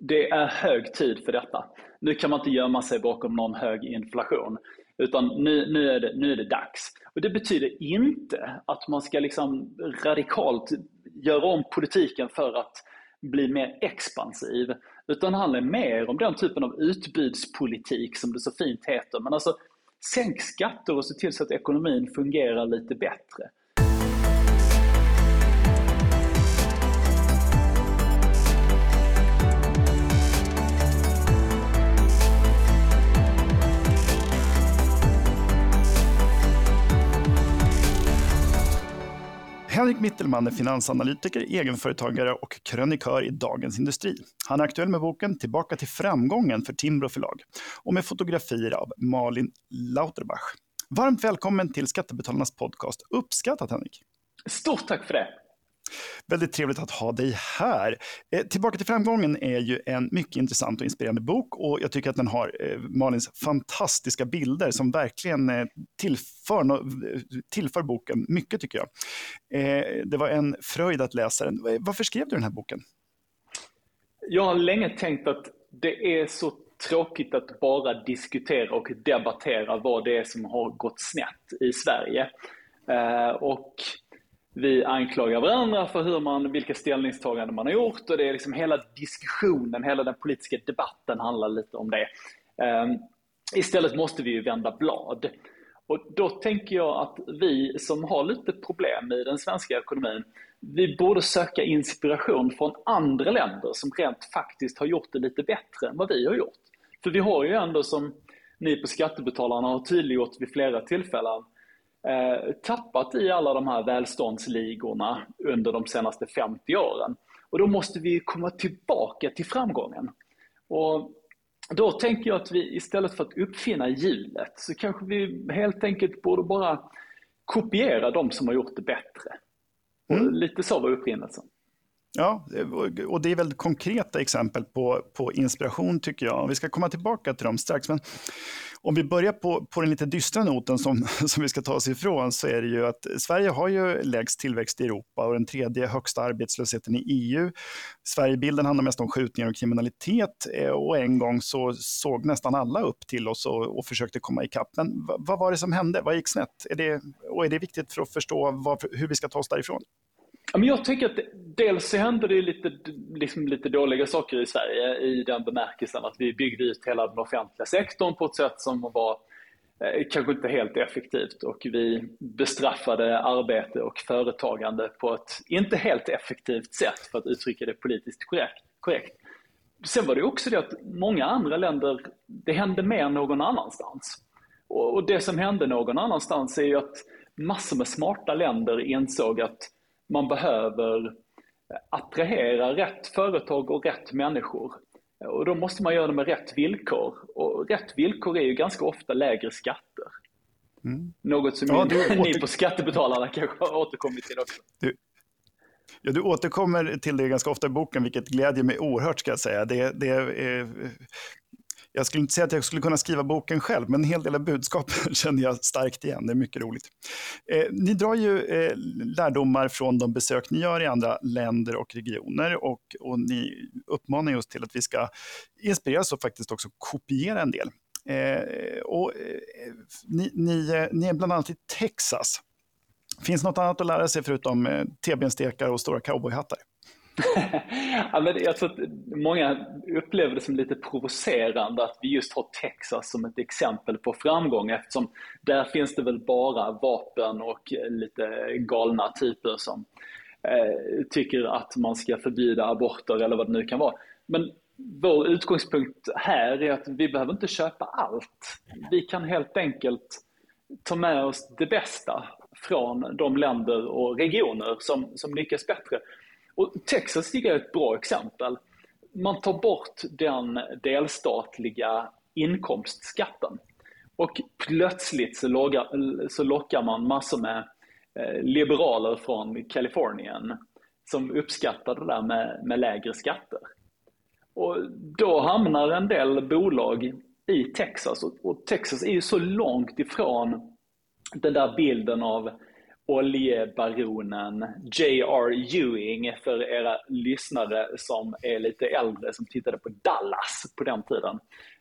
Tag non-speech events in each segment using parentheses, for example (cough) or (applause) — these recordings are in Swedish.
Det är hög tid för detta. Nu kan man inte gömma sig bakom någon hög inflation. Utan nu, nu, är, det, nu är det dags. Och Det betyder inte att man ska liksom radikalt göra om politiken för att bli mer expansiv. Utan det handlar mer om den typen av utbudspolitik som det så fint heter. Men alltså, sänk skatter och se till så att ekonomin fungerar lite bättre. Henrik Mittelman är finansanalytiker, egenföretagare och krönikör i Dagens Industri. Han är aktuell med boken Tillbaka till framgången för Timbro förlag och med fotografier av Malin Lauterbach. Varmt välkommen till Skattebetalarnas podcast. Uppskattat Henrik! Stort tack för det! Väldigt trevligt att ha dig här. Eh, Tillbaka till framgången är ju en mycket intressant och inspirerande bok och jag tycker att den har eh, Malins fantastiska bilder som verkligen eh, tillför, no tillför boken mycket tycker jag. Eh, det var en fröjd att läsa den. Eh, varför skrev du den här boken? Jag har länge tänkt att det är så tråkigt att bara diskutera och debattera vad det är som har gått snett i Sverige. Eh, och vi anklagar varandra för hur man, vilka ställningstaganden man har gjort och det är liksom hela diskussionen, hela den politiska debatten handlar lite om det. Ehm, istället måste vi ju vända blad. Och då tänker jag att vi som har lite problem i den svenska ekonomin, vi borde söka inspiration från andra länder som rent faktiskt har gjort det lite bättre än vad vi har gjort. För vi har ju ändå som ni på Skattebetalarna har tydliggjort vid flera tillfällen, eh, tappat i alla de här välståndsligorna under de senaste 50 åren. Och då måste vi komma tillbaka till framgången. Och då tänker jag att vi istället för att uppfinna hjulet så kanske vi helt enkelt borde bara kopiera de som har gjort det bättre. Mm. lite så var upprinnelsen. Ja, och det är väldigt konkreta exempel på, på inspiration tycker jag. Vi ska komma tillbaka till dem strax. Men om vi börjar på, på den lite dystra noten som, (laughs) som vi ska ta oss ifrån så är det ju att Sverige har ju lägst tillväxt i Europa och den tredje högsta arbetslösheten i EU. Sverigebilden handlar mest om skjutningar och kriminalitet eh, och en gång så såg nästan alla upp till oss och, och försökte komma ikapp. Men vad, vad var det som hände? Vad gick snett? Är det, och är det viktigt för att förstå vad, hur vi ska ta oss därifrån? Jag tycker att dels så hände det lite, liksom lite dåliga saker i Sverige i den bemärkelsen att vi byggde ut hela den offentliga sektorn på ett sätt som var eh, kanske inte helt effektivt och vi bestraffade arbete och företagande på ett inte helt effektivt sätt för att uttrycka det politiskt korrekt. korrekt. Sen var det också det att många andra länder, det hände mer någon annanstans. Och det som hände någon annanstans är ju att massor med smarta länder insåg att man behöver attrahera rätt företag och rätt människor. Och då måste man göra det med rätt villkor. Och rätt villkor är ju ganska ofta lägre skatter. Mm. Något som ja, (laughs) ni åter... på Skattebetalarna kanske har återkommit till också. Du, ja, du återkommer till det ganska ofta i boken, vilket glädjer mig oerhört ska jag säga. Det, det är jag skulle inte säga att jag skulle kunna skriva boken själv, men en hel del av budskapen (laughs) känner jag starkt igen. Det är mycket roligt. Eh, ni drar ju eh, lärdomar från de besök ni gör i andra länder och regioner och, och ni uppmanar just till att vi ska inspireras och faktiskt också kopiera en del. Eh, och, eh, ni, ni, eh, ni är bland annat i Texas. Finns något annat att lära sig förutom eh, T-benstekar och stora cowboyhattar? Ja, men jag tror att många upplever det som lite provocerande att vi just har Texas som ett exempel på framgång eftersom där finns det väl bara vapen och eh, lite galna typer som eh, tycker att man ska förbjuda aborter eller vad det nu kan vara. Men vår utgångspunkt här är att vi behöver inte köpa allt. Vi kan helt enkelt ta med oss det bästa från de länder och regioner som, som lyckas bättre. Och Texas tycker jag är ett bra exempel. Man tar bort den delstatliga inkomstskatten. Och plötsligt så, loggar, så lockar man massor med eh, liberaler från Kalifornien som uppskattar det där med, med lägre skatter. Och då hamnar en del bolag i Texas och, och Texas är ju så långt ifrån den där bilden av oljebaronen J.R. Ewing för era lyssnare som är lite äldre som tittade på Dallas på den tiden.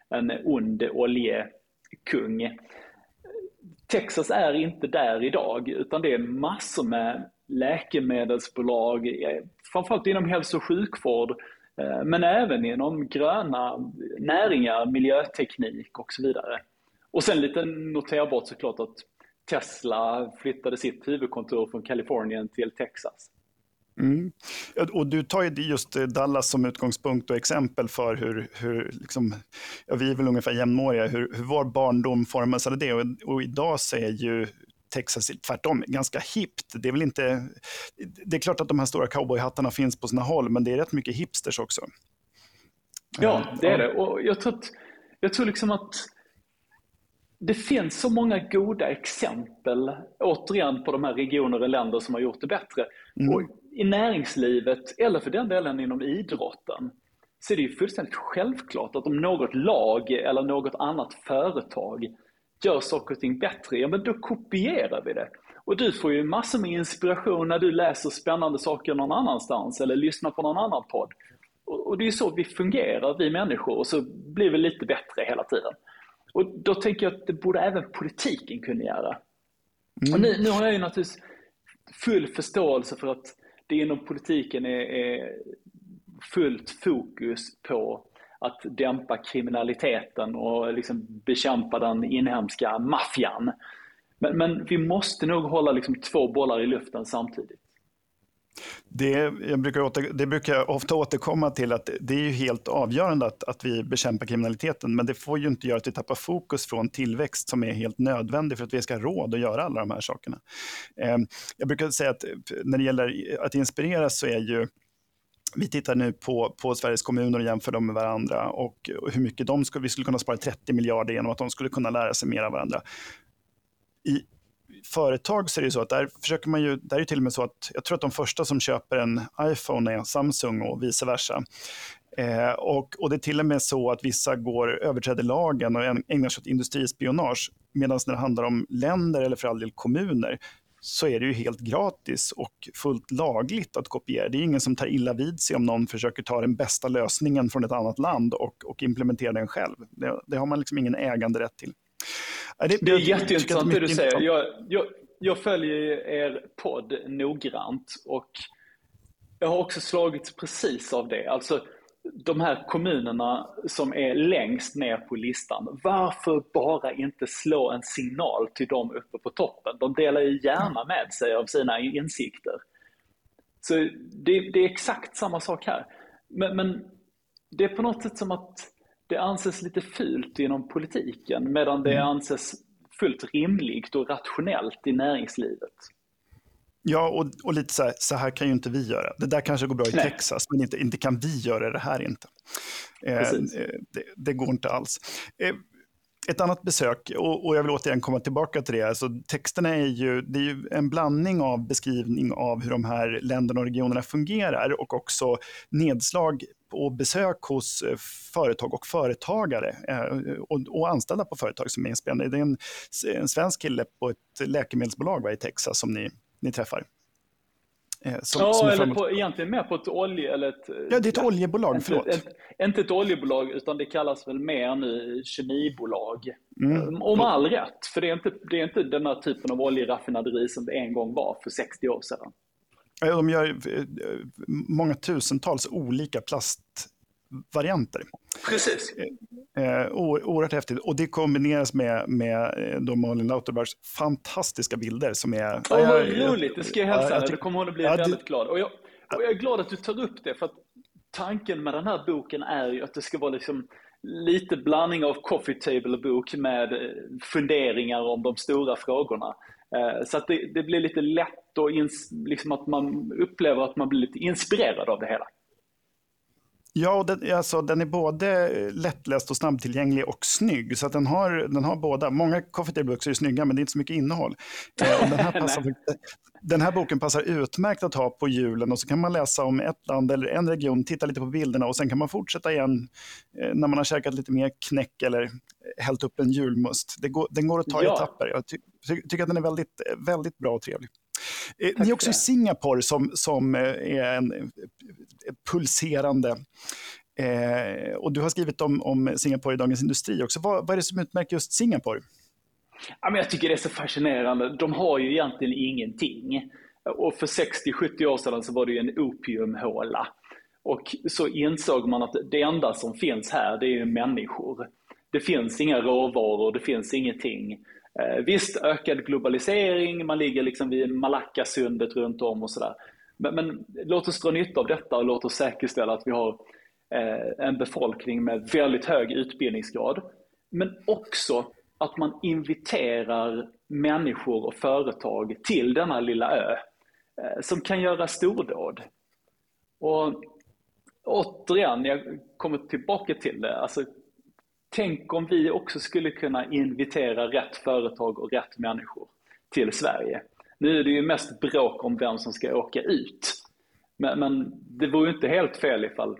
En ond oljekung. Texas är inte där idag utan det är massor med läkemedelsbolag, framförallt inom hälso och sjukvård, eh, men även inom gröna näringar, miljöteknik och så vidare. Och sen lite noterbart såklart att Tesla flyttade sitt huvudkontor från Kalifornien till Texas. Mm. Och du tar ju just Dallas som utgångspunkt och exempel för hur, hur liksom, ja, vi är väl ungefär jämnåriga, hur, hur vår barndom formades av det. Och, och idag så är ju Texas tvärtom ganska hippt. Det är väl inte, det är klart att de här stora cowboyhattarna finns på sina håll, men det är rätt mycket hipsters också. Ja, det är det. Och jag tror, att, jag tror liksom att det finns så många goda exempel, återigen, på de här regioner och länder som har gjort det bättre. Mm. Och I näringslivet, eller för den delen inom idrotten, så är det ju fullständigt självklart att om något lag eller något annat företag gör saker och ting bättre, ja men då kopierar vi det. Och du får ju massor med inspiration när du läser spännande saker någon annanstans eller lyssnar på någon annan podd. Och, det är ju så vi fungerar, vi människor, och så blir vi lite bättre hela tiden. Och då tänker jag att det borde även politiken kunna göra. Mm. Och nu, nu har jag ju naturligtvis full förståelse för att det inom politiken är, är fullt fokus på att dämpa kriminaliteten och liksom bekämpa den inhemska maffian. Men, men vi måste nog hålla liksom två bollar i luften samtidigt. Det, jag brukar åter, det brukar jag ofta återkomma till att det är ju helt avgörande att, att vi bekämpar kriminaliteten, men det får ju inte göra att vi tappar fokus från tillväxt som är helt nödvändig för att vi ska ha råd att göra alla de här sakerna. Ehm, jag brukar säga att när det gäller att inspireras så är ju vi tittar nu på, på Sveriges kommuner och jämför dem med varandra och hur mycket de skulle, vi skulle kunna spara 30 miljarder genom att de skulle kunna lära sig mer av varandra. I, företag så är det ju så att där försöker man ju, där är det till och med så att jag tror att de första som köper en iPhone är Samsung och vice versa. Eh, och, och det är till och med så att vissa går överträder lagen och ägnar sig åt industrispionage. Medan när det handlar om länder eller för all del kommuner så är det ju helt gratis och fullt lagligt att kopiera. Det är ingen som tar illa vid sig om någon försöker ta den bästa lösningen från ett annat land och, och implementera den själv. Det, det har man liksom ingen äganderätt till. Det, det är jätteintressant det du säger. Jag, jag, jag följer er podd noggrant och jag har också slagits precis av det. Alltså, de här kommunerna som är längst ner på listan, varför bara inte slå en signal till dem uppe på toppen? De delar ju gärna med sig av sina insikter. Så det, det är exakt samma sak här. Men, men, det är på något sätt som att det anses lite fult inom politiken medan det mm. anses fullt rimligt och rationellt i näringslivet. Ja, och, och lite så här, så här kan ju inte vi göra. Det där kanske går bra i Nej. Texas, men inte, inte kan vi göra det här inte. Eh, eh, det, det, går inte alls. Eh, ett annat besök, och, och, jag vill återigen komma tillbaka till det, alltså, texterna är ju, det är ju en blandning av beskrivning av hur de här länderna och regionerna fungerar och också nedslag och besök hos eh, företag och företagare eh, och, och anställda på företag som är inspelade. Det är en, en svensk kille på ett läkemedelsbolag va, i Texas som ni, ni träffar. Eh, som, ja, som eller på, egentligen mer på ett olje... Eller ett, ja, det är ett oljebolag, inte, förlåt. Ett, inte ett oljebolag, utan det kallas väl mer nu kemibolag. Mm. Om all rätt, för det är, inte, det är inte den här typen av oljeraffinaderi som det en gång var för 60 år sedan. De gör eh, många tusentals olika plast varianter. Precis. Eh, eh oerhört häftigt. Och det kombineras med, med eh, då Malin Lauterbachs fantastiska bilder som är... Oh, vad roligt! Det ska jag hälsa henne. Ja, då kommer hon att bli ja, väldigt glad. Och jag, och jag är glad att du tar upp det, för att tanken med den här boken är ju att det ska vara liksom lite blandning av coffee table-bok med eh, funderingar om de stora frågorna. Eh, så att det, det blir lite lätt och ins, liksom att man upplever att man blir lite inspirerad av det hela. Ja, den, alltså, den är både lättläst och snabbtillgänglig och snygg. Så den, har, den har båda. Många coffee table books är snygga, men det är inte så mycket innehåll. Eh, och den, här (laughs) passar, den här boken passar utmärkt att ha på julen och så kan man läsa om ett land eller en region, titta lite på bilderna och sen kan man fortsätta igen eh, när man har käkat lite mer knäck eller hällt upp en julmust. Det går, den går att ta ja. i etapper. Jag ty, ty, tycker att den är väldigt, väldigt bra och trevlig. Eh, Tack Ni är också i Singapore som, som eh, är en pulserande Eh, och du har skrivit om, om Singapore i Dagens Industri också. Vad, vad är det som utmärker just Singapore? Ja, men jag tycker det är så fascinerande. De har ju egentligen ingenting. Och för 60-70 år sedan så var det ju en opiumhåla. Och så insåg man att det enda som finns här, det är ju människor. Det finns inga råvaror, det finns ingenting. Eh, visst, ökad globalisering, man ligger liksom vid Malackasundet runt om och sådär. Men, men, låt oss dra nytta av detta och låt oss säkerställa att vi har eh, en befolkning med väldigt hög utbildningsgrad. Men också att man inviterar människor och företag till denna lilla ö eh, som kan göra stordåd. Och återigen, jag kommer tillbaka till det. Alltså, tänk om vi också skulle kunna invitera rätt företag och rätt människor till Sverige. Nu är det ju mest bråk om vem som ska åka ut. Men, men det vore ju inte helt fel ifall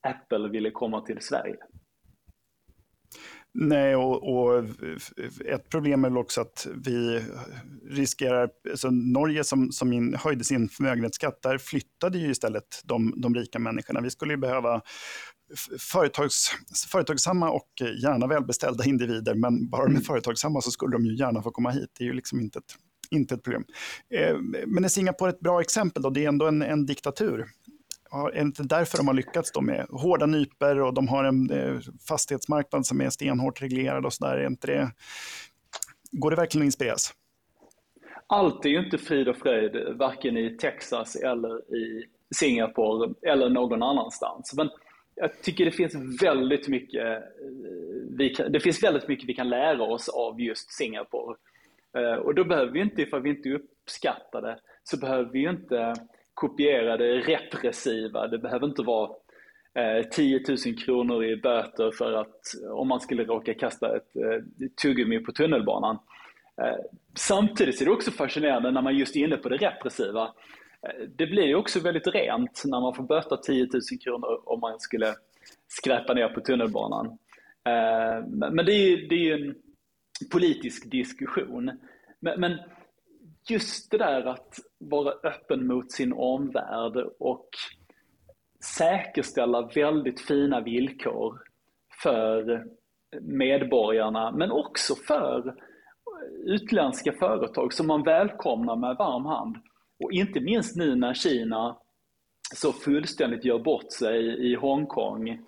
Apple ville komma till Sverige. Nej, och, och, ett problem är väl också att vi riskerar, alltså Norge som, som in, höjde sin förmögenhetsskatt, där flyttade ju istället de, de rika människorna. Vi skulle ju behöva företags, företagsamma och gärna välbeställda individer, men bara de är företagsamma så skulle de ju gärna få komma hit. Det är ju liksom inte ett, inte ett problem. Eh, men är Singapore ett bra exempel då? Det är ändå en, en diktatur är det inte därför de har lyckats då med hårda nyper och de har en eh, fastighetsmarknad som är stenhårt reglerad och sådär? det, går det verkligen att inspireras? Allt är ju inte frid och fröjd, varken i Texas eller i Singapore eller någon annanstans. Men jag tycker det finns väldigt mycket eh, vi kan, det finns väldigt mycket vi kan lära oss av just Singapore. Eh, och då behöver vi inte, ifall vi inte uppskattar det, så behöver vi ju inte kopiera det repressiva. Det behöver inte vara eh, 10 000 kronor i böter för att om man skulle råka kasta ett tuggummi på tunnelbanan. Samtidigt är det också fascinerande när man just är inne på det repressiva. Det blir ju också väldigt rent när man får böta 10 000 kronor om man skulle skräpa ner på tunnelbanan. Eh, men det är ju det är en politisk diskussion. Men, men just det där att vara öppen mot sin omvärld och säkerställa väldigt fina villkor för medborgarna, men också för utländska företag som man välkomnar med varm hand. Och inte minst nu när Kina så fullständigt gör bort sig i Hongkong, eh,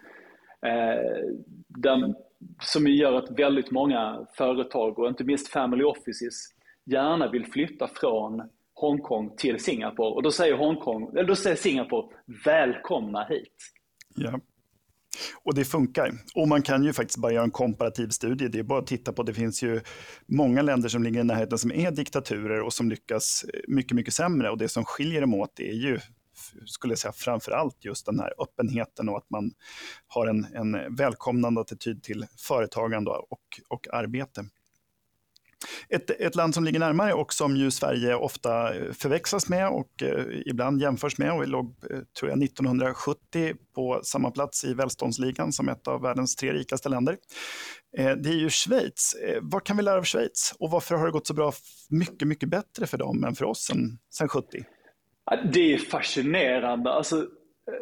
där, som gör att väldigt många företag och inte minst family offices gärna vill flytta från Hongkong till Singapore. Och då säger, Hongkong, eller då säger Singapore, välkomna hit. Ja. Och det funkar. Och man kan ju faktiskt bara göra en komparativ studie. Det är bara att titta på, det finns ju många länder som ligger i närheten som är diktaturer och som lyckas eh, mycket, mycket sämre. Och det som skiljer dem åt är ju, skulle jag säga, framför allt just den här öppenheten och att man har en, en välkomnande attityd till företagande och, och arbete. Ett, ett, land som ligger närmare och som ju Sverige ofta eh, förväxlas med och eh, ibland jämförs med och vi låg, eh, tror jag, 1970 på samma plats i välståndsligan som ett av världens tre rikaste länder. Eh, det är ju Schweiz. Eh, vad kan vi lära av Schweiz och varför har det gått så bra, mycket, mycket bättre för dem än för oss sedan 70? Det är fascinerande. Alltså,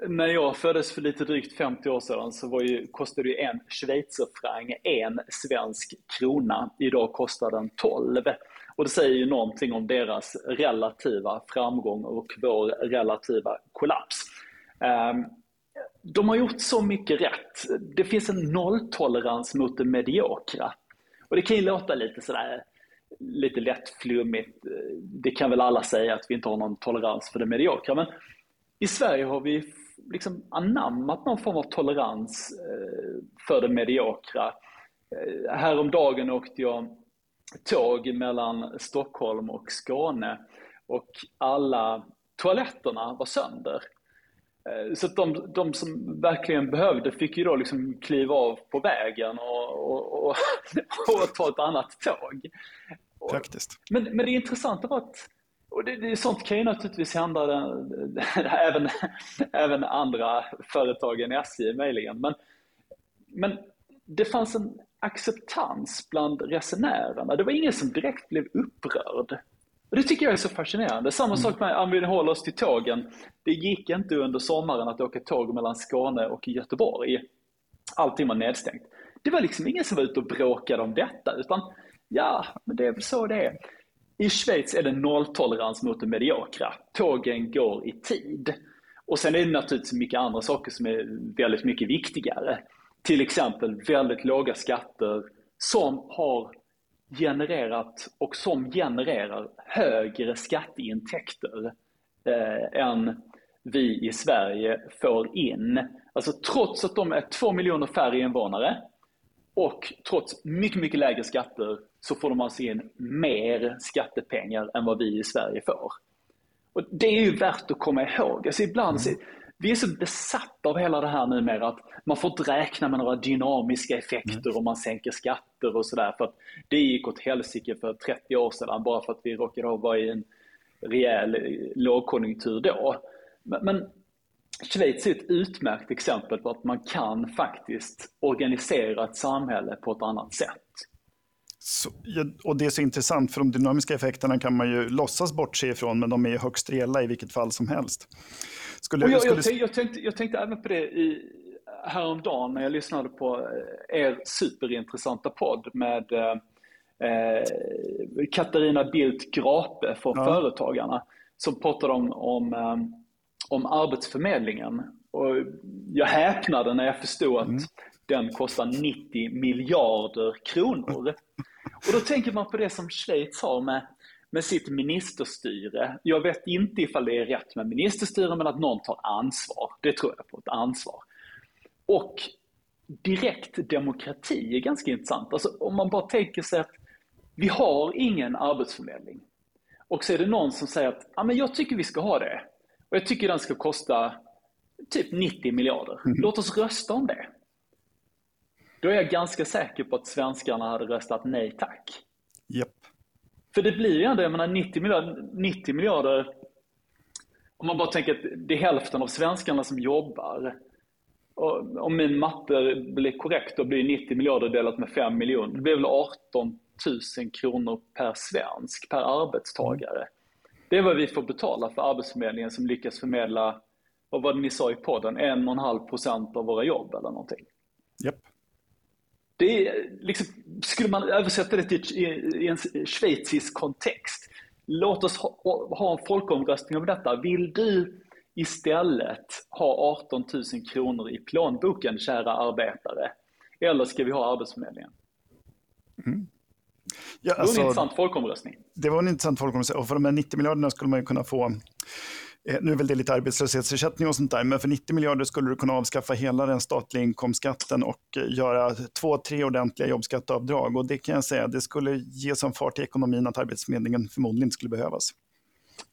när jag föddes för lite drygt 50 år sedan så var ju, kostade ju en schweizerfranc en svensk krona. Idag kostar den 12. Och det säger ju någonting om deras relativa framgång och vår relativa kollaps. Ehm, de har gjort så mycket rätt. Det finns en nolltolerans mot det mediokra. Och det kan ju låta lite sådär lite lätt flummigt. Det kan väl alla säga att vi inte har någon tolerans för det mediokra. Men i Sverige har vi liksom anammat någon form av tolerans eh, för det mediokra. Eh, häromdagen åkte jag tåg mellan Stockholm och Skåne och alla toaletterna var sönder. Eh, så att de, de som verkligen behövde fick ju då liksom kliva av på vägen och, och, och, (laughs) och ta ett annat tåg. Praktiskt. Men, men det intressanta var att och det, det, sånt kan ju naturligtvis hända den, (laughs) även, även andra företag än SJ möjligen. Men, men det fanns en acceptans bland resenärerna. Det var ingen som direkt blev upprörd. Och det tycker jag är så fascinerande. Samma mm. sak med, om vi håller oss till tågen. Det gick inte under sommaren att åka tåg mellan Skåne och Göteborg. Allting var nedstängt. Det var liksom ingen som var ute och bråkade om detta, utan ja, men det är väl så det är. I Schweiz är det nolltolerans mot det mediokra. Tågen går i tid. Och sen är det naturligtvis mycket andra saker som är väldigt mycket viktigare. Till exempel väldigt låga skatter som har genererat och som genererar högre skatteintäkter eh, än vi i Sverige får in. Alltså trots att de är två miljoner färre invånare och trots mycket, mycket lägre skatter så får de alltså in mer skattepengar än vad vi i Sverige får. Och Det är ju värt att komma ihåg. Alltså ibland mm. Vi är så besatta av hela det här numera att man får inte räkna med några dynamiska effekter mm. om man sänker skatter och sådär. För att det gick åt helsike för 30 år sedan bara för att vi råkade vara i en rejäl lågkonjunktur då. Men, men Schweiz är ett utmärkt exempel på att man kan faktiskt organisera ett samhälle på ett annat sätt. Så, och det är så intressant, för de dynamiska effekterna kan man ju låtsas bortse ifrån, men de är högst reella i vilket fall som helst. Skulle, jag, skulle... jag, jag, tänkte, jag tänkte även på det i, häromdagen när jag lyssnade på eh, er superintressanta podd med eh, eh Katarina Bildt Grape för ja. Företagarna, som pratade om, om, eh, om Arbetsförmedlingen. Och jag häpnade när jag förstod att mm. den kostar 90 miljarder kronor. Och då tänker man på det som Schweiz har med, med sitt ministerstyre. Jag vet inte ifall det är rätt med ministerstyre, men att någon tar ansvar. Det tror jag på, ett ansvar. Och direkt demokrati är ganska intressant. Alltså om man bara tänker sig att vi har ingen arbetsförmedling. Och så är det någon som säger att ja, men jag tycker vi ska ha det. Och jag tycker den ska kosta typ 90 miljarder. Mm. Låt oss rösta om det. Då är jag ganska säker på att svenskarna hade röstat nej tack. Yep. För det blir ju ändå, jag menar 90 miljarder, 90 miljarder om man bara tänker att det är hälften av svenskarna som jobbar. Och om min matte blir korrekt, då blir 90 miljarder delat med 5 miljoner. Det blir väl 18 000 kronor per svensk, per arbetstagare. Det är vad vi får betala för Arbetsförmedlingen som lyckas förmedla, vad var det ni sa i podden, 1,5 procent av våra jobb eller någonting. Yep. Det är, liksom, skulle man översätta det till i en schweizisk kontext, låt oss ha, ha en folkomröstning om detta. Vill du istället ha 18 000 kronor i plånboken, kära arbetare? Eller ska vi ha Arbetsförmedlingen? Mm. Ja, alltså, det var en alltså, intressant folkomröstning. Det var en intressant folkomröstning och för de här 90 miljarderna skulle man ju kunna få Eh, nu är väl det lite arbetslöshetsersättning och sånt där, men för 90 miljarder skulle du kunna avskaffa hela den statliga inkomstskatten och eh, göra två, tre ordentliga jobbskatteavdrag. Och det kan jag säga, det skulle ge sån fart i ekonomin att Arbetsförmedlingen förmodligen inte skulle behövas.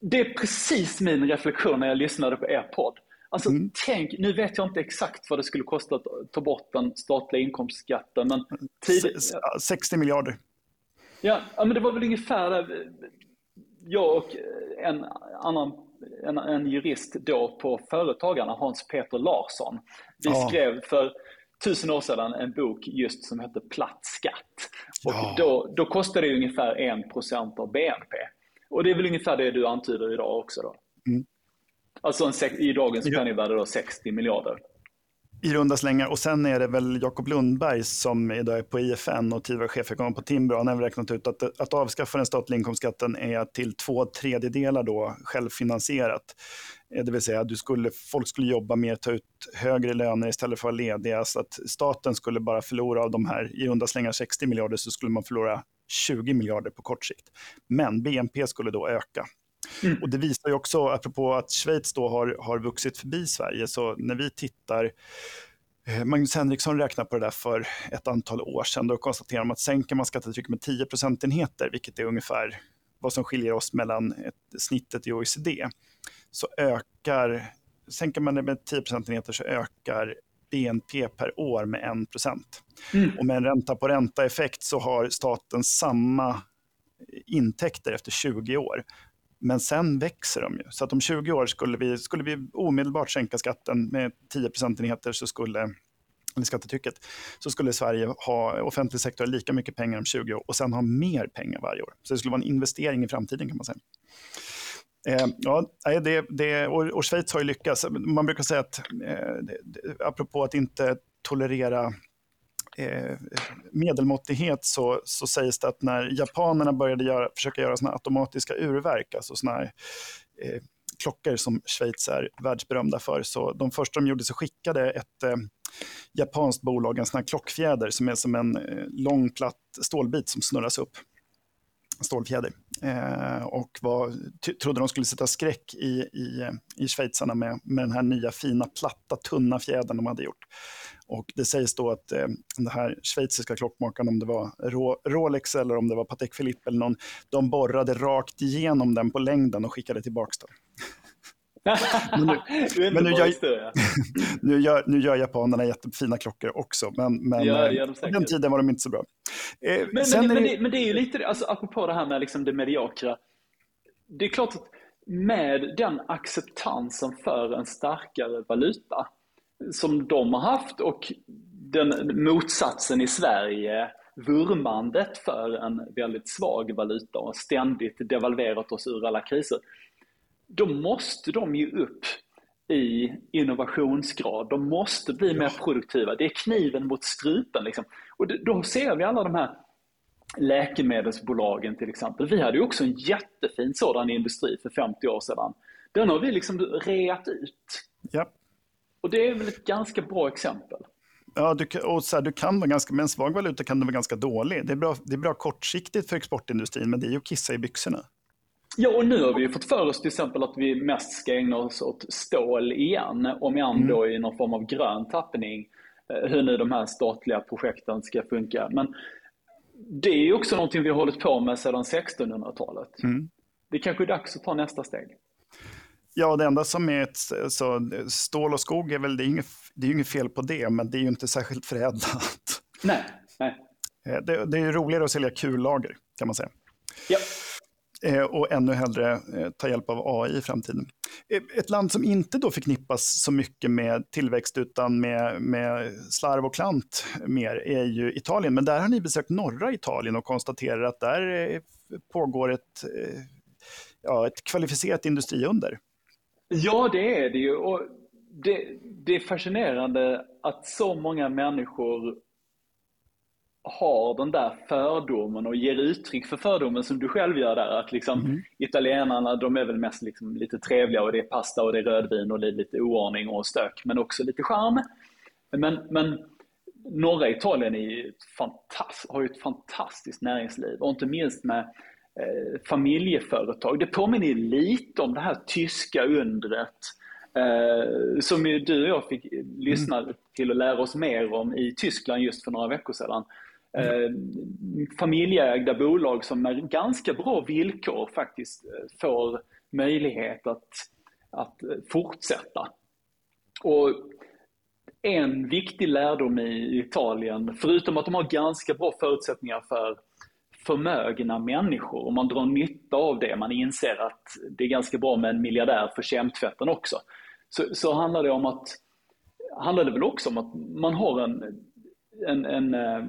Det är precis min reflektion när jag lyssnade på er podd. Alltså mm. tänk, nu vet jag inte exakt vad det skulle kosta att ta bort den statliga inkomstskatten, men... Tid... 60 miljarder. Ja, men det var väl ungefär jag och en annan en, en jurist då på Företagarna, Hans Peter Larsson. Vi ja. skrev för tusen år sedan en bok just som hette Platt skatt. Och ja. då, då kostade det ungefär 1% av BNP. Och det är väl ungefär det du antyder idag också då? Mm. Alltså en, i dagens penningvärde då 60 miljarder. I runda slängar. Och sen är det väl Jakob Lundberg som idag är på IFN och tidigare chefekonom på Timbro. Han har räknat ut att, att avskaffa den statliga inkomstskatten är till två tredjedelar då självfinansierat. Eh, det vill säga du skulle, folk skulle jobba mer, ta ut högre löner istället för att vara lediga. Så att staten skulle bara förlora av de här i runda slängar 60 miljarder så skulle man förlora 20 miljarder på kort sikt. Men BNP skulle då öka. Mm. Och Det visar ju också, apropå att Schweiz då har, har vuxit förbi Sverige, så när vi tittar eh, Magnus Henriksson räknade på det där för ett antal år sedan. Då konstaterar man att sänker man skattetrycket med 10 procentenheter, vilket är ungefär vad som skiljer oss mellan ett, snittet i OECD, så ökar, sänker man det med 10 procentenheter så ökar BNP per år med 1 procent. Mm. Och med en ränta på ränta-effekt så har staten samma intäkter efter 20 år. Men sen växer de ju. Så att om 20 år skulle vi, skulle vi omedelbart sänka skatten med 10 procentenheter så skulle skattetrycket, så skulle Sverige ha offentlig sektor lika mycket pengar om 20 år och sen ha mer pengar varje år. Så det skulle vara en investering i framtiden kan man säga. Eh, ja, det, det, och, och Schweiz har ju lyckats. Man brukar säga att, eh, det, apropå att inte tolerera eh, medelmåttighet så, så sägs det att när japanerna började göra, försöka göra såna automatiska urverk, alltså såna här, eh, klockor som Schweiz är världsberömda för, så de första de gjorde så skickade ett eh, japanskt bolag en sån här klockfjäder som är som en eh, lång platt stålbit som snurras upp stålfjäder. Eh, och var, trodde de skulle sätta skräck i, i, i schweizarna med, med den här nya fina, platta, tunna fjädern de hade gjort. Och det sägs då att eh, den här schweiziska klockmakaren, om det var Rolex eller om det var Patek Philippe eller någon, de borrade rakt igenom den på längden och skickade tillbaka den men nu, (laughs) men nu, gör, (laughs) nu, gör, nu gör japanerna jättefina klockor också, men, men ja, eh, på den tiden var de inte så bra. Eh, men, men, men, det, men, det, är ju lite, alltså, apropå det här med liksom det mediokra. Det är klart att med den acceptansen för en starkare valuta som de har haft och den motsatsen i Sverige, vurmandet för en väldigt svag valuta och ständigt devalverat oss ur alla kriser då måste de ju upp i innovationsgrad. De måste bli mer produktiva. Det är kniven mot strupen. Liksom. Och då ser vi alla de här läkemedelsbolagen till exempel. Vi hade ju också en jättefin sådan industri för 50 år sedan. Den har vi liksom reat ut. Ja. Och det är väl ett ganska bra exempel. Ja, du, och så här, du kan vara ganska, med en svag valuta kan du vara ganska dålig. Det är, bra, det är bra kortsiktigt för exportindustrin, men det är ju att kissa i byxorna. Ja, och nu har vi fått för oss till exempel att vi mest ska ägna oss åt stål igen, om än mm. då i någon form av grön tappning, eh, hur nu de här statliga projekten ska funka. Men det är också någonting vi har hållit på med sedan 1600-talet. Mm. Det kanske är dags att ta nästa steg. Ja, det enda som är ett, så, stål och skog är väl, det är, inget, det är inget fel på det, men det är ju inte särskilt förädlat. Nej, nej. Eh, det, det är roligare att sälja kullager, kan man säga. Ja. Eh, och ännu hellre eh, ta hjälp av AI i framtiden. Eh, ett land som inte då förknippas så mycket med tillväxt utan med, med slarv och klant mer är ju Italien. Men där har ni besökt norra Italien och konstaterar att där pågår ett, ja, ett kvalificerat industriunder. Ja, det är det ju. Och det, det är fascinerande att så många människor har den där fördomen och ger uttryck för fördomen som du själv gör där. Att liksom mm. italienarna, de är väl mest liksom lite trevliga och det är pasta och det är rödvin och det är lite oordning och stök, men också lite charm. Men, men norra Italien är har ju ett fantastiskt näringsliv och inte minst med eh, familjeföretag. Det påminner lite om det här tyska undret eh, som du och jag fick lyssna mm. till och lära oss mer om i Tyskland just för några veckor sedan eh, familjeägda bolag som med ganska bra villkor faktiskt eh, får möjlighet att, att eh, fortsätta. Och en viktig lärdom i Italien, förutom att de har ganska bra förutsättningar för förmögna människor och man drar nytta av det, man inser att det är ganska bra med en miljardär för kemtvätten också, så, så handlar det om att handlar det väl också om att man har en, en, en eh,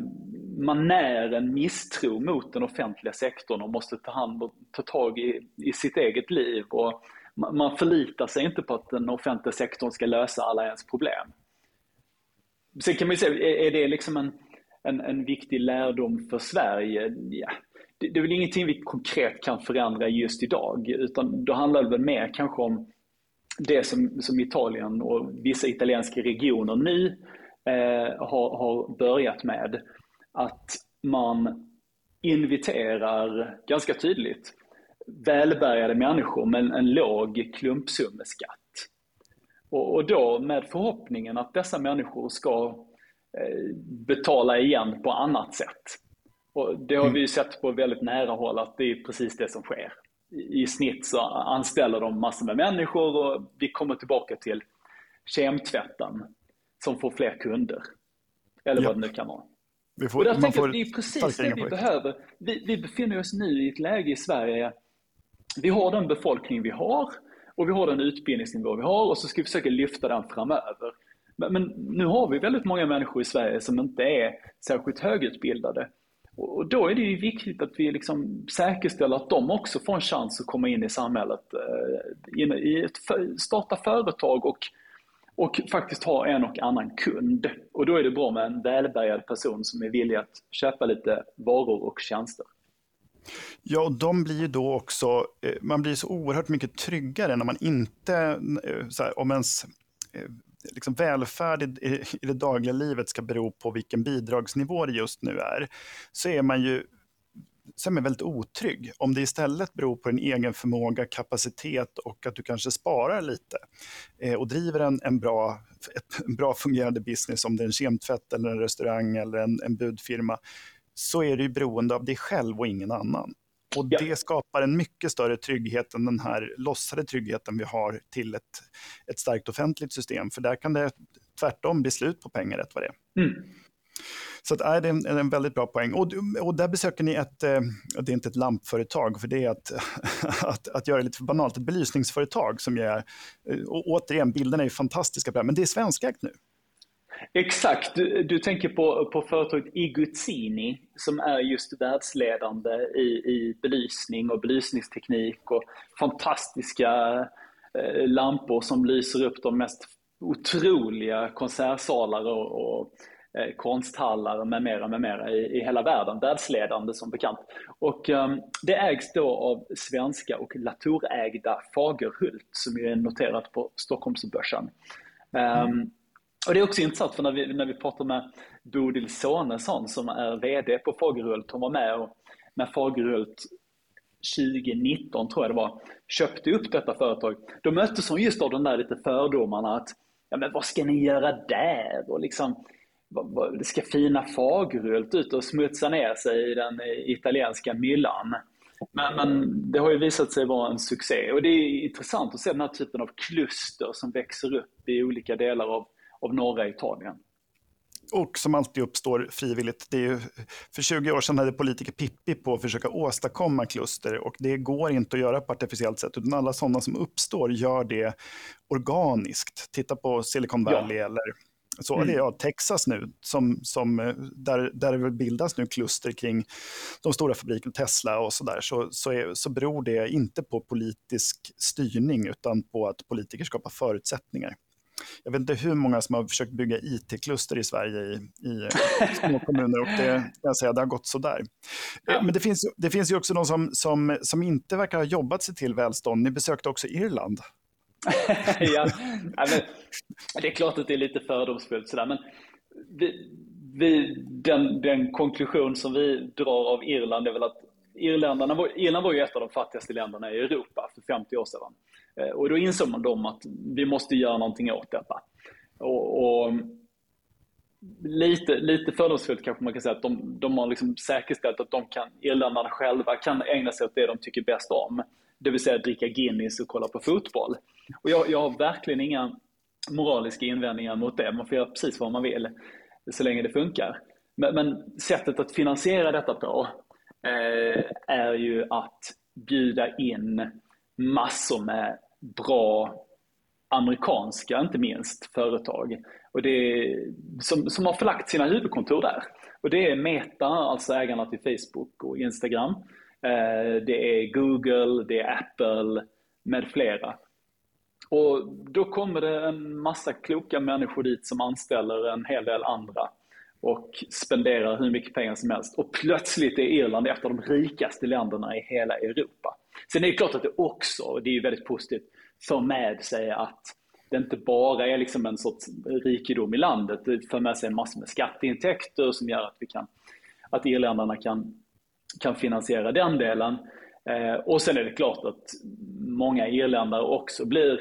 man när en misstro mot den offentliga sektorn och måste ta hand och ta tag i, i sitt eget liv. Och man förlitar sig inte på att den offentliga sektorn ska lösa alla ens problem. Sen kan man ju säga, är det liksom en, en, en viktig lärdom för Sverige? Ja, det, det är väl ingenting vi konkret kan förändra just idag, utan då handlar det väl mer kanske om det som, som Italien och vissa italienska regioner nu eh, har, har börjat med att man inviterar ganska tydligt välbärgade människor med en låg klumpsummeskatt. Och, och då med förhoppningen att dessa människor ska eh, betala igen på annat sätt. Och det har mm. vi ju sett på väldigt nära håll att det är precis det som sker. I, snitt så anställer de massor med människor och vi kommer tillbaka till kemtvätten som får fler kunder. Eller ja. vad det nu kan vara. Vi får, och där tänker jag, det är precis det vi behöver. Vi, vi befinner oss nu i ett läge i Sverige, vi har den befolkning vi har och vi har den utbildningsnivå vi har och så ska vi försöka lyfta den framöver. Men, nu har vi väldigt många människor i Sverige som inte är särskilt högutbildade. Och då är det ju viktigt att vi liksom säkerställer att de också får en chans att komma in i samhället, eh, i ett, starta företag och, och faktiskt ha en och annan kund. Och då är det bra med en välbärgad person som är villig att köpa lite varor och tjänster. Ja, och de blir ju då också, eh, man blir så oerhört mycket tryggare när man inte, eh, här, om ens eh, liksom välfärd i, i det dagliga livet ska bero på vilken bidragsnivå det just nu är, så är man ju så är väldigt otrygg. Om det istället beror på din egen förmåga, kapacitet och att du kanske sparar lite eh, och driver en, en, bra, ett, bra fungerande business, om det är en kemtvätt, eller en restaurang eller en, en budfirma, så är du beroende av dig själv och ingen annan. Och ja. det skapar en mycket större trygghet än den här lossade tryggheten vi har till ett, ett starkt offentligt system. För där kan det tvärtom bli slut på pengar rätt vad det är. Mm. Så att, äh, det är en väldigt bra poäng. Och, och där besöker ni ett, eh, det är inte ett lampföretag, för det är att, (laughs) att, att göra det lite för banalt, ett belysningsföretag som ger, är, eh, och återigen, bilderna är fantastiska, men det är svenskägt nu. Exakt, du, du, tänker på, på företaget Iguzzini som är just världsledande i, i belysning och belysningsteknik och fantastiska eh, lampor som lyser upp de mest otroliga konsertsalar och, och eh, konsthallar med mera, med mera i, i hela världen. Världsledande som bekant. Och um, det ägs då av svenska och Latour-ägda Fagerhult som är noterat på Stockholmsbörsen. Um, och det är också intressant för när vi, när vi pratar med Bodil Sonesson som är VD på Fagerhult, hon var med och när Fagerhult 2019 tror jag det var, köpte upp detta företag, då möttes hon just av de där lite fördomarna att ja men vad ska ni göra där? Och liksom, ska fina Fagerhult ut och smutsa ner sig i den italienska myllan? Men, men, det har ju visat sig vara en succé och det är intressant att se den här typen av kluster som växer upp i olika delar av av norra Italien. Och som alltid uppstår frivilligt. Det är ju, för 20 år sedan hade politiker Pippi på att försöka åstadkomma kluster och det går inte att göra på artificiellt sätt utan alla sådana som uppstår gör det organiskt. Titta på Silicon Valley ja. eller så, mm. eller ja, Texas nu, som, som, eh, där, där det bildas nu kluster kring de stora fabrikerna, Tesla och så där, så, så, är, så beror det inte på politisk styrning utan på att politiker skapar förutsättningar jag vet inte hur många som har försökt bygga IT-kluster i Sverige i, i små (laughs) kommuner och det, jag säga, det har gått sådär. Ja. Men det finns, det finns ju också de som, som, som inte verkar ha jobbat sig till välstånd. Ni besökte också Irland. (laughs) ja, men, det är klart att det är lite fördomsfullt sådär, men vi, vi, den, den konklusion som vi drar av Irland är väl att Irländarna var, Irland var ju ett av de fattigaste länderna i Europa för 50 år sedan. Eh, och då insåg man dem att vi måste göra någonting åt detta. Och, och lite, lite fördomsfullt kanske man kan säga att de, de har liksom säkerställt att de kan, irländarna själva kan ägna sig åt det de tycker bäst om. Det vill säga dricka Guinness och kolla på fotboll. Och jag, jag har verkligen inga moraliska invändningar mot det. Man får göra precis vad man vill så länge det funkar. Men, men sättet att finansiera detta på eh, är ju att bjuda in massor med bra amerikanska, inte minst, företag och det som, som har förlagt sina huvudkontor där. Och det är Meta, alltså ägarna till Facebook och Instagram. Eh, det är Google, det är Apple med flera. Och då kommer det en massa kloka människor dit som anställer en hel del andra och spenderar hur mycket pengar som helst. Och plötsligt är Irland ett av de rikaste länderna i hela Europa. Sen är det klart att det också, och det är väldigt positivt, för med sig att det inte bara är liksom en sorts rikedom i landet, det för med sig massor med skatteintäkter som gör att, vi kan, att irländarna kan, kan finansiera den delen. Eh, och sen är det klart att många irländare också blir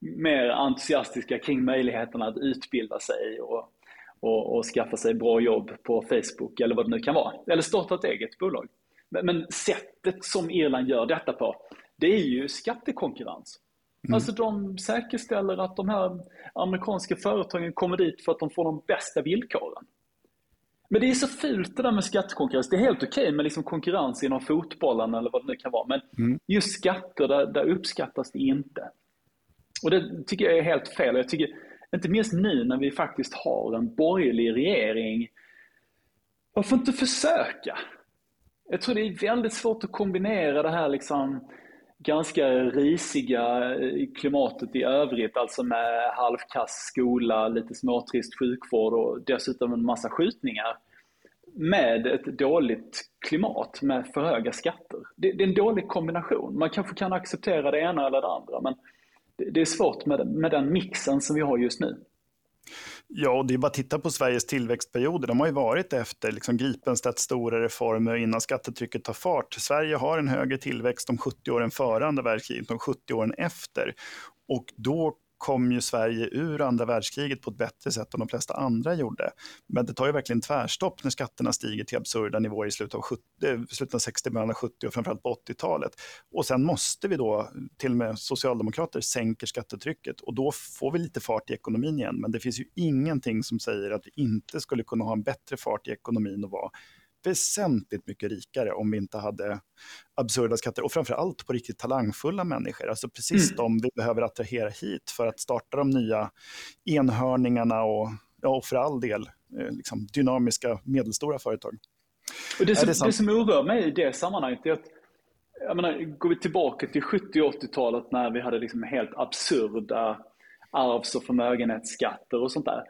mer entusiastiska kring möjligheterna att utbilda sig och, och, och, skaffa sig bra jobb på Facebook eller vad det nu kan vara. Eller starta ett eget bolag. Men, men sättet som Irland gör detta på, det är ju skattekonkurrens. Mm. Alltså de säkerställer att de här amerikanska företagen kommer dit för att de får de bästa villkoren. Men det är så fult det där med skattekonkurrens. Det är helt okej okay med liksom konkurrens inom fotbollen eller vad det nu kan vara. Men mm. just skatter, där, där uppskattas det inte. Och det tycker jag är helt fel. Jag tycker inte minst nu när vi faktiskt har en borgerlig regering, varför inte försöka? Jag tror det är väldigt svårt att kombinera det här liksom ganska risiga eh, klimatet i övrigt, alltså med halvkass skola, lite småtrist sjukvård och dessutom en massa skjutningar med ett dåligt klimat med för höga skatter. Det, det, är en dålig kombination. Man kanske kan acceptera det ena eller det andra, men det, är svårt med, med den mixen som vi har just nu. Ja, och det är bara att titta på Sveriges tillväxtperioder. De har ju varit efter liksom Gripenstedts stora reformer innan skattetrycket tar fart. Sverige har en högre tillväxt de 70 åren före andra världskriget, de 70 åren efter. Och då kom ju Sverige ur andra världskriget på ett bättre sätt än de flesta andra gjorde. Men det tar ju verkligen tvärstopp när skatterna stiger till absurda nivåer i slutet av, 70, eh, slutet av 60, början av 70 och framförallt på 80-talet. Och sen måste vi då, till och med socialdemokrater, sänker skattetrycket och då får vi lite fart i ekonomin igen. Men det finns ju ingenting som säger att vi inte skulle kunna ha en bättre fart i ekonomin och vara väsentligt mycket rikare om vi inte hade absurda skatter och framför allt på riktigt talangfulla människor. Alltså precis mm. de vi behöver attrahera hit för att starta de nya enhörningarna och, ja, och för all del eh, liksom, dynamiska medelstora företag. Och det, som, det, det som oroar mig i det sammanhanget är att jag menar, går vi tillbaka till 70 och 80-talet när vi hade liksom helt absurda arvs och förmögenhetsskatter och sånt där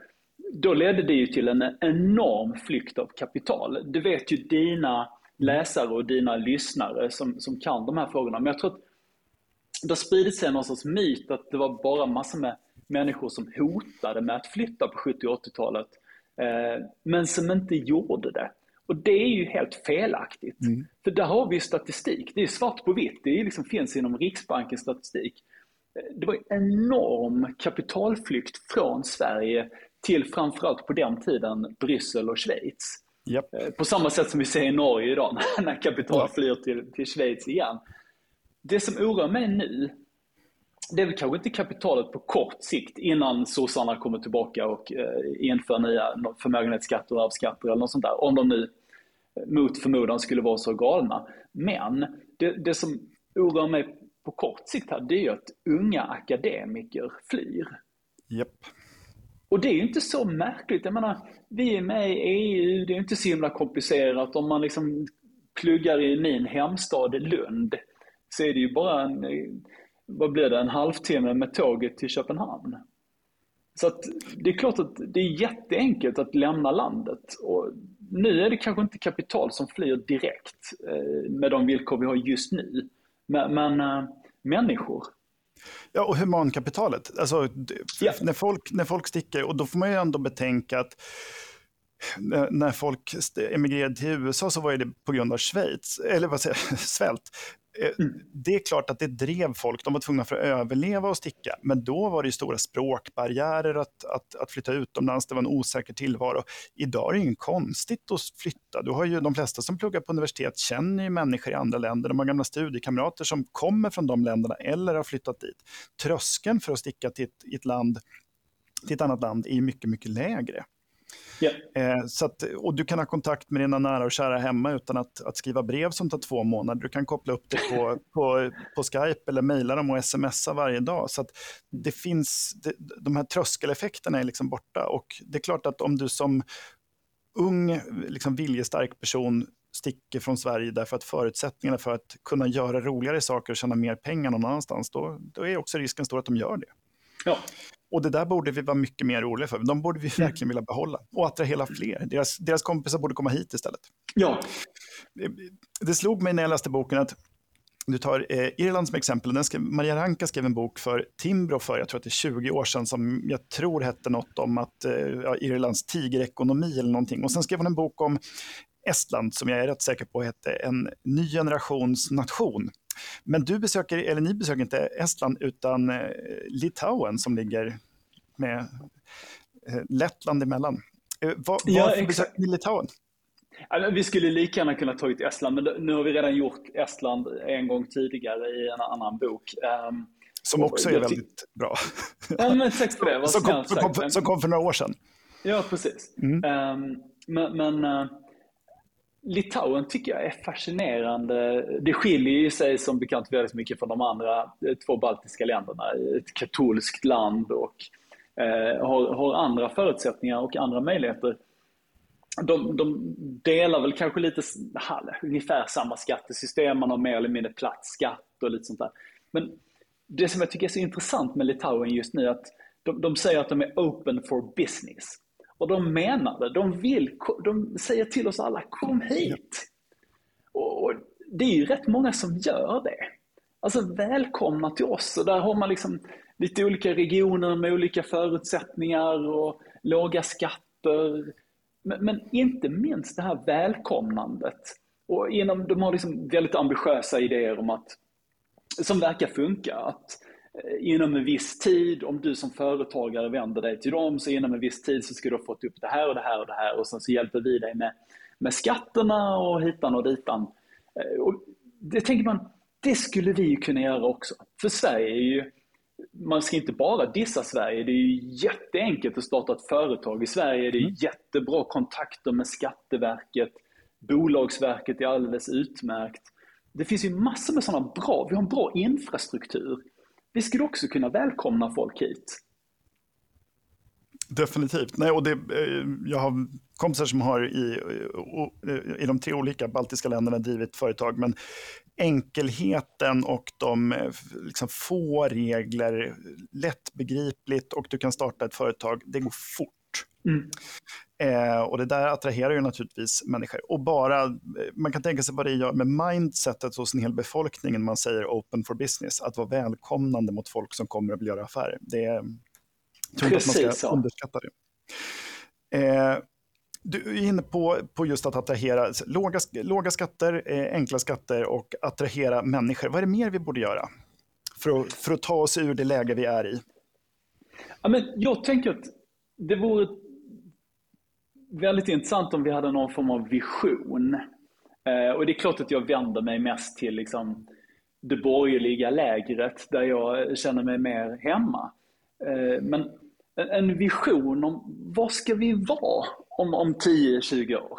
då ledde det ju till en enorm flykt av kapital. Det vet ju dina läsare och dina lyssnare som, som kan de här frågorna. Men jag tror att det har spridit sig någon sorts myt att det var bara massor med människor som hotade med att flytta på 70 och 80-talet, eh, men som inte gjorde det. Och det är ju helt felaktigt. Mm. För där har vi statistik. Det är svart på vitt. Det liksom finns inom Riksbankens statistik. Det var enorm kapitalflykt från Sverige till framförallt på den tiden Bryssel och Schweiz. Yep. Eh, på samma sätt som vi ser i Norge idag (laughs) när kapital flyr till, till Schweiz igen. Det som oroar mig nu, det är väl kanske inte kapitalet på kort sikt innan sossarna kommer tillbaka och eh, inför nya förmögenhetsskatter och arvsskatter eller något sånt där. Om de nu eh, mot förmodan skulle vara så galna. Men det, det som oroar mig på kort sikt här, det är ju att unga akademiker flyr. Yep. Och det är ju inte så märkligt. Jag menar, vi är med i EU, det är inte så himla komplicerat. Om man liksom pluggar i min hemstad Lund så är det ju bara en, vad blir det, en halvtimme med tåget till Köpenhamn. Så att det är klart att det är jätteenkelt att lämna landet. Och nu är det kanske inte kapital som flyr direkt eh, med de villkor vi har just nu. Men, men eh, människor. Ja, och humankapitalet. Alltså, ja. när, folk, när folk sticker, och då får man ju ändå betänka att när folk emigrerade till USA så var det på grund av Schweiz, eller vad säger (laughs) svält. Eh, mm. Det är klart att det drev folk, de var tvungna för att överleva och sticka. Men då var det ju stora språkbarriärer att, att, att flytta utomlands, det var en osäker tillvaro. Idag är det ju konstigt att flytta. Du har ju, de flesta som pluggar på universitet känner ju människor i andra länder, de har gamla studiekamrater som kommer från de länderna eller har flyttat dit. Tröskeln för att sticka till ett, ett land till ett annat land är mycket, mycket lägre. Yeah. så att, och du kan ha kontakt med dina nära och kära hemma utan att, att skriva brev som tar två månader. Du kan koppla upp det på, (laughs) på, på Skype eller mejla dem och smsa varje dag. Så att det finns, det, de här tröskeleffekterna är liksom borta. Och det är klart att om du som ung, liksom viljestark person sticker från Sverige därför att förutsättningarna för att kunna göra roligare saker och tjäna mer pengar någon annanstans, då, då är också risken stor att de gör det. Ja. Och det där borde vi vara mycket mer oroliga för. De borde vi mm. verkligen vilja behålla och attrahera fler. Deras, deras kompisar borde komma hit istället. Ja. Det slog mig när jag läste boken att du tar eh, Irland som exempel. Den skrev, Maria Ranka skrev en bok för Timbro för, jag tror att det är 20 år sedan, som jag tror hette något om att eh, Irlands tigerekonomi eller någonting. Och sen skrev hon en bok om Estland som jag är rätt säker på hette En ny generations nation. Men du besöker, eller ni besöker inte Estland utan eh, Litauen som ligger med eh, Lettland emellan. Eh, var, ja, varför ni Litauen? Vi skulle lika gärna kunna ta ut Estland, men nu har vi redan gjort Estland en gång tidigare i en annan bok. Um, som också är väldigt bra. Ja, men för det. som, kom, som, kom, som kom för några år sedan. Ja, precis. Mm. Um, men, men uh, Litauen tycker jag är fascinerande. Det skiljer ju sig som bekant väldigt mycket från de andra två baltiska länderna. Ett katolskt land och eh, Eh, har, har andra förutsättningar och andra möjligheter. De, de, delar väl kanske lite ungefär samma skattesystem, man har mer eller mindre platt skatt och lite sånt där. Men det som jag tycker är så intressant med Litauen just nu är att de, de säger att de är open for business. Och de menar det. De, vill, de säger till oss alla, kom hit! Och, och det är ju rätt många som gör det. Alltså välkomna till oss. Och där har man liksom lite olika regioner med olika förutsättningar och låga skatter. Men, men inte minst det här välkomnandet. Och inom, de har liksom väldigt ambitiösa idéer om att, som verkar funka. Att eh, inom en viss tid, om du som företagare vänder dig till dem, så inom en viss tid så ska du ha fått upp det här och det här och det här och sen så hjälper vi dig med, med skatterna och hitan och ditan. Eh, och det tänker man, det skulle vi kunna göra också. För Sverige är ju, man ska inte bara dissa Sverige, det är ju jätteenkelt att starta ett företag i Sverige. Det är mm. jättebra kontakter med Skatteverket. Bolagsverket är alldeles utmärkt. Det finns ju massor med sådana bra, vi har en bra infrastruktur. Vi skulle också kunna välkomna folk hit. Definitivt. Nej, och det, eh, jag har kompisar som har i, i de tre olika baltiska länderna drivit företag, men enkelheten och de eh, liksom, få regler, lättbegripligt och du kan starta ett företag, det går fort. Mm. Eh, och det där attraherar ju naturligtvis människor. Och bara, eh, man kan tänka sig vad det gör med mindsetet hos en hel befolkning när man säger open for business, att vara välkomnande mot folk som kommer och vill göra affärer. Det är, jag tror inte att man ska underskatta det. Eh, du är inne på, på just att attrahera låga, låga skatter, eh, enkla skatter och attrahera människor. Vad är det mer vi borde göra för att, för att ta oss ur det läge vi är i? Ja, men jag tänker att det vore väldigt intressant om vi hade någon form av vision. Eh, och det är klart att jag vänder mig mest till liksom, det borgerliga lägret där jag känner mig mer hemma. Eh, men en vision om vad ska vi vara om, om 10-20 år?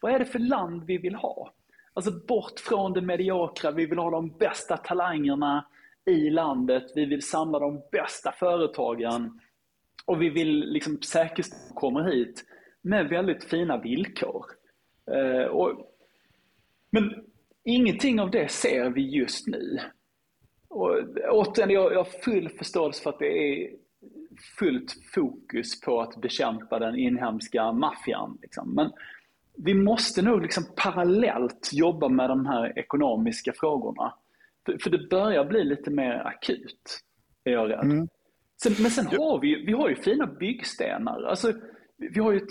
Vad är det för land vi vill ha? Alltså bort från det mediokra, vi vill ha de bästa talangerna i landet, vi vill samla de bästa företagen och vi vill liksom säkerställa att de kommer hit med väldigt fina villkor. Eh, och, men ingenting av det ser vi just nu. Och, återigen, jag, jag har full förståelse för att det är fullt fokus på att bekämpa den inhemska maffian. Liksom. Men vi måste nog liksom parallellt jobba med de här ekonomiska frågorna. För, för det börjar bli lite mer akut, är jag rädd. Mm. Sen, men sen har vi, vi har ju fina byggstenar. Alltså, vi har ju ett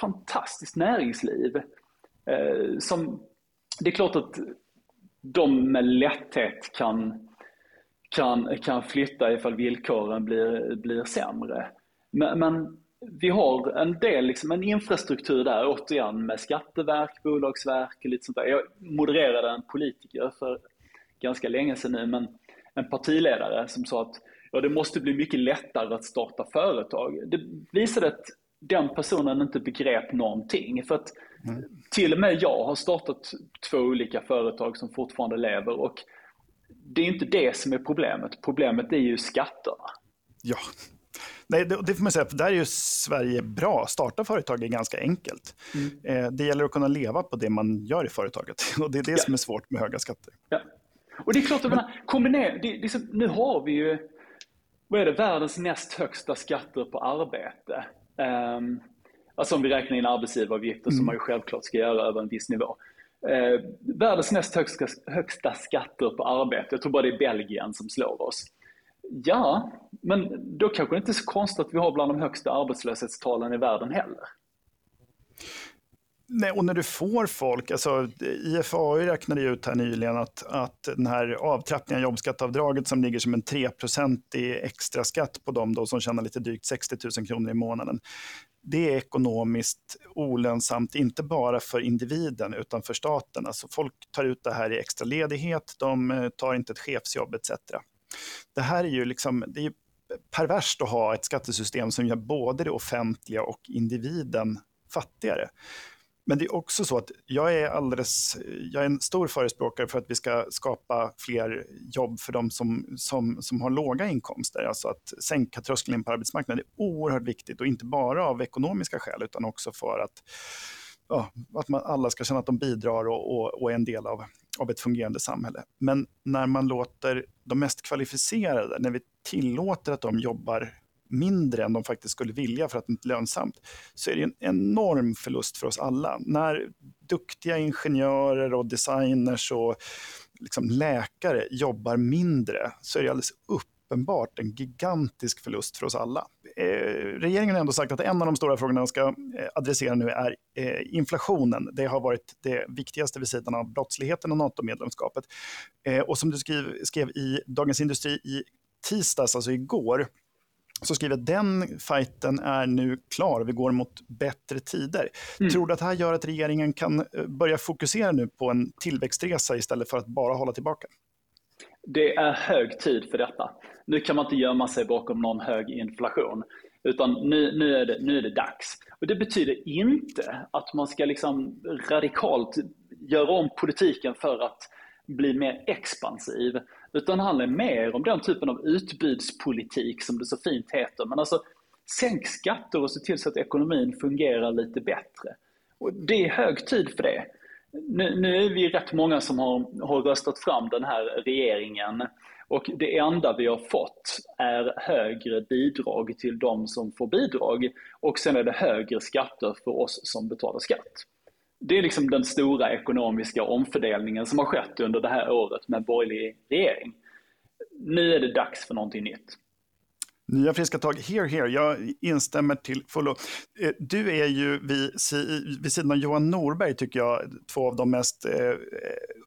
fantastiskt näringsliv. Eh, som, det är klart att de med lätthet kan kan, kan flytta ifall villkoren blir, blir sämre. Men, men vi har en del, liksom en infrastruktur där återigen med skatteverk, bolagsverk och lite sånt där. Jag modererade en politiker för ganska länge sedan nu, men en partiledare som sa att ja, det måste bli mycket lättare att starta företag. Det visade att den personen inte begrep någonting. För att mm. till och med jag har startat två olika företag som fortfarande lever och det är inte det som är problemet. Problemet är ju skatterna. Ja, Nej, det, det får man säga, för där är ju Sverige bra. Starta företag är ganska enkelt. Mm. Eh, det gäller att kunna leva på det man gör i företaget. (laughs) Och det är det ja. som är svårt med höga skatter. Ja. Och det är klart, att Men... kombinera, det, det, nu har vi ju vad är det, världens näst högsta skatter på arbete. Um, alltså om vi räknar in arbetsgivaravgifter mm. som man ju självklart ska göra över en viss nivå eh, världens näst högsta, högsta skatter på arbete. Jag tror bara det är Belgien som slår oss. Ja, men då kanske det inte är så konstigt att vi har bland de högsta arbetslöshetstalen i världen heller. Nej, och när du får folk, alltså IFAU räknade ut här nyligen att, att den här avtrappningen av jobbskatteavdraget som ligger som en 3-procentig extra skatt på dem då som tjänar lite drygt 60 000 kronor i månaden det är ekonomiskt olönsamt, inte bara för individen utan för staten. Alltså folk tar ut det här i extra ledighet, de eh, tar inte ett chefsjobb etc. Det här är ju liksom, det är perverst att ha ett skattesystem som gör både det offentliga och individen fattigare. Men det är också så att jag är alldeles, jag är en stor förespråkare för att vi ska skapa fler jobb för de som, som, som har låga inkomster. Alltså att sänka tröskeln på arbetsmarknaden är oerhört viktigt och inte bara av ekonomiska skäl utan också för att, ja, att man, alla ska känna att de bidrar och, och, och är en del av, av ett fungerande samhälle. Men när man låter de mest kvalificerade, när vi tillåter att de jobbar mindre än de faktiskt skulle vilja för att det inte är lönsamt, så är det en enorm förlust för oss alla. När duktiga ingenjörer och designers och liksom läkare jobbar mindre så är det alldeles uppenbart en gigantisk förlust för oss alla. Eh, regeringen har ändå sagt att en av de stora frågorna de ska eh, adressera nu är eh, inflationen. Det har varit det viktigaste vid sidan av brottsligheten och NATO-medlemskapet. Eh, och som du skrev, skrev i Dagens Industri i tisdags, alltså igår, så skriver att den fighten är nu klar, vi går mot bättre tider. Mm. Tror du att det här gör att regeringen kan eh, börja fokusera nu på en tillväxtresa istället för att bara hålla tillbaka? Det är hög tid för detta. Nu kan man inte gömma sig bakom någon hög inflation, utan nu, nu, är, det, nu är det dags. Och Det betyder inte att man ska liksom radikalt göra om politiken för att bli mer expansiv, utan det handlar mer om den typen av utbudspolitik som det så fint heter. Men alltså, sänk skatter och se till så att ekonomin fungerar lite bättre. Och det är hög tid för det. Nu, nu är vi rätt många som har, har röstat fram den här regeringen och det enda vi har fått är högre bidrag till de som får bidrag och sen är det högre skatter för oss som betalar skatt. Det är liksom den stora ekonomiska omfördelningen som har skett under det här året med borgerlig regering. Nu är det dags för någonting nytt. Nya friska tag, here, here. Jag instämmer till fullo. Eh, du är ju vid, vid sidan av Johan Norberg, tycker jag, två av de mest eh,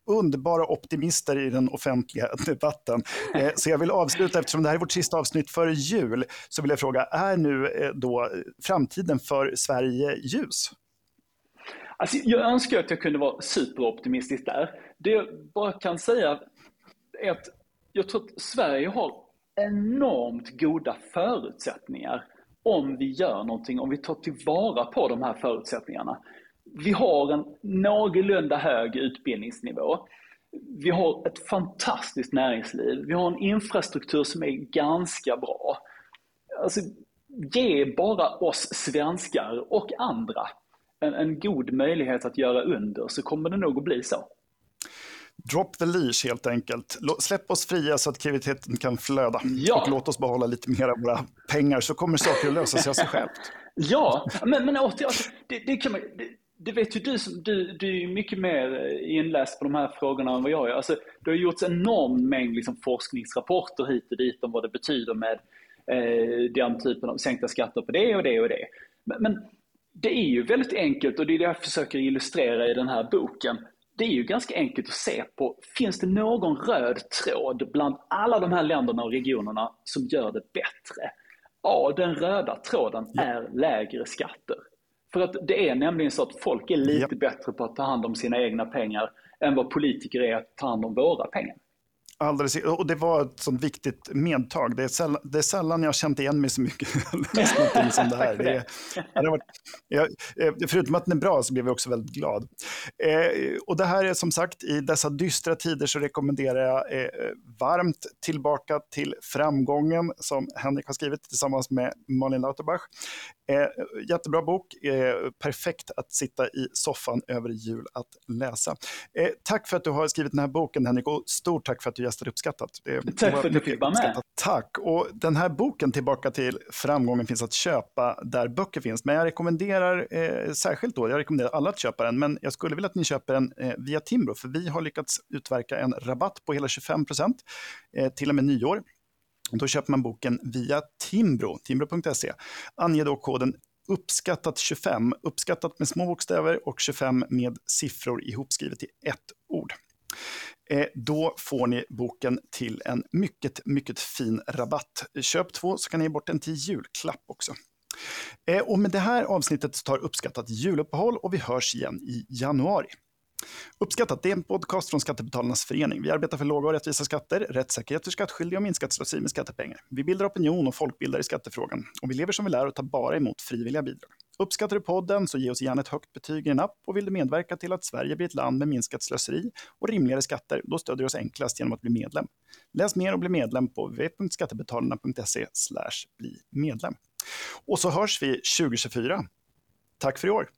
underbara optimister i den offentliga (laughs) debatten. Eh, så jag vill avsluta, eftersom det här är vårt sista avsnitt före jul, så vill jag fråga, är nu eh, då eh, framtiden för Sverige ljus? Alltså, jag önskar att jag kunde vara superoptimistisk där. Det jag bara kan säga är att jag tror att Sverige har enormt goda förutsättningar om vi gör någonting, om vi tar tillvara på de här förutsättningarna. Vi har en någorlunda hög utbildningsnivå. Vi har ett fantastiskt näringsliv. Vi har en infrastruktur som är ganska bra. Alltså, ge bara oss svenskar och andra en, en god möjlighet att göra under så kommer det nog att bli så. Drop the leash helt enkelt. Släpp oss fria så att kreativiteten kan flöda. Ja. Och låt oss behålla lite mer av våra pengar så kommer saker att lösa sig av sig självt. (laughs) Ja, men, men återigen, det, det, kan man, det, det vet ju du, som, du, du är mycket mer inläst på de här frågorna än vad jag är. Alltså, det har gjorts en enorm mängd liksom, forskningsrapporter hit och dit om vad det betyder med eh, den typen av sänkta skatter på det och det och det. Men, men det är ju väldigt enkelt och det är det jag försöker illustrera i den här boken. Det är ju ganska enkelt att se på, finns det någon röd tråd bland alla de här länderna och regionerna som gör det bättre? Ja, den röda tråden är lägre skatter. För att det är nämligen så att folk är lite ja. bättre på att ta hand om sina egna pengar än vad politiker är att ta hand om våra pengar. Alldeles, och det var ett sånt viktigt medtag. Det är, sällan, det är sällan jag har känt igen mig så mycket (laughs) som (laughs) det här. det. Det, varit, jag, eh, förutom att den är bra så blev jag också väldigt glad. Eh, och det här är som sagt, i dessa dystra tider så rekommenderar jag eh, varmt tillbaka till Framgången som Henrik har skrivit tillsammans med Malin Lauterbach. Eh, jättebra bok, eh, perfekt att sitta i soffan över jul att läsa. Eh, tack för att du har skrivit den här boken Henrik och stort tack för att du gästade uppskattat. tack för att du fick vara med. Tack. Och den här boken Tillbaka till framgången finns att köpa där böcker finns. Men jag rekommenderar eh, särskilt då, jag rekommenderar alla att köpa den, men jag skulle vilja att ni köper den eh, via Timbro, för vi har lyckats utverka en rabatt på hela 25 procent eh, till och med nyår. Då köper man boken via Timbro, timbro.se. Ange då koden uppskattat 25, uppskattat med små bokstäver och 25 med siffror ihopskrivet i ett ord. Eh, då får ni boken till en mycket, mycket fin rabatt. Köp två så kan ni ge bort en till julklapp också. Eh, och med det här avsnittet tar uppskattat juluppehåll och vi hörs igen i januari. Uppskattat, det är en podcast från Skattebetalarnas förening. Vi arbetar för låga och rättvisa skatter, rättssäkerhet för skattskyldiga och minskat slöseri med skattepengar. Vi bildar opinion och folkbildar i skattefrågan. Och vi lever som vi lär och tar bara emot frivilliga bidrag. Uppskattar du podden så ge oss gärna ett högt betyg i en app och vill du medverka till att Sverige blir ett land med minskat slöseri och rimligare skatter, då stödjer du oss enklast genom att bli medlem. Läs mer och bli medlem på www.skattebetalarna.se bli medlem. Och så hörs vi 2024. Tack för i år!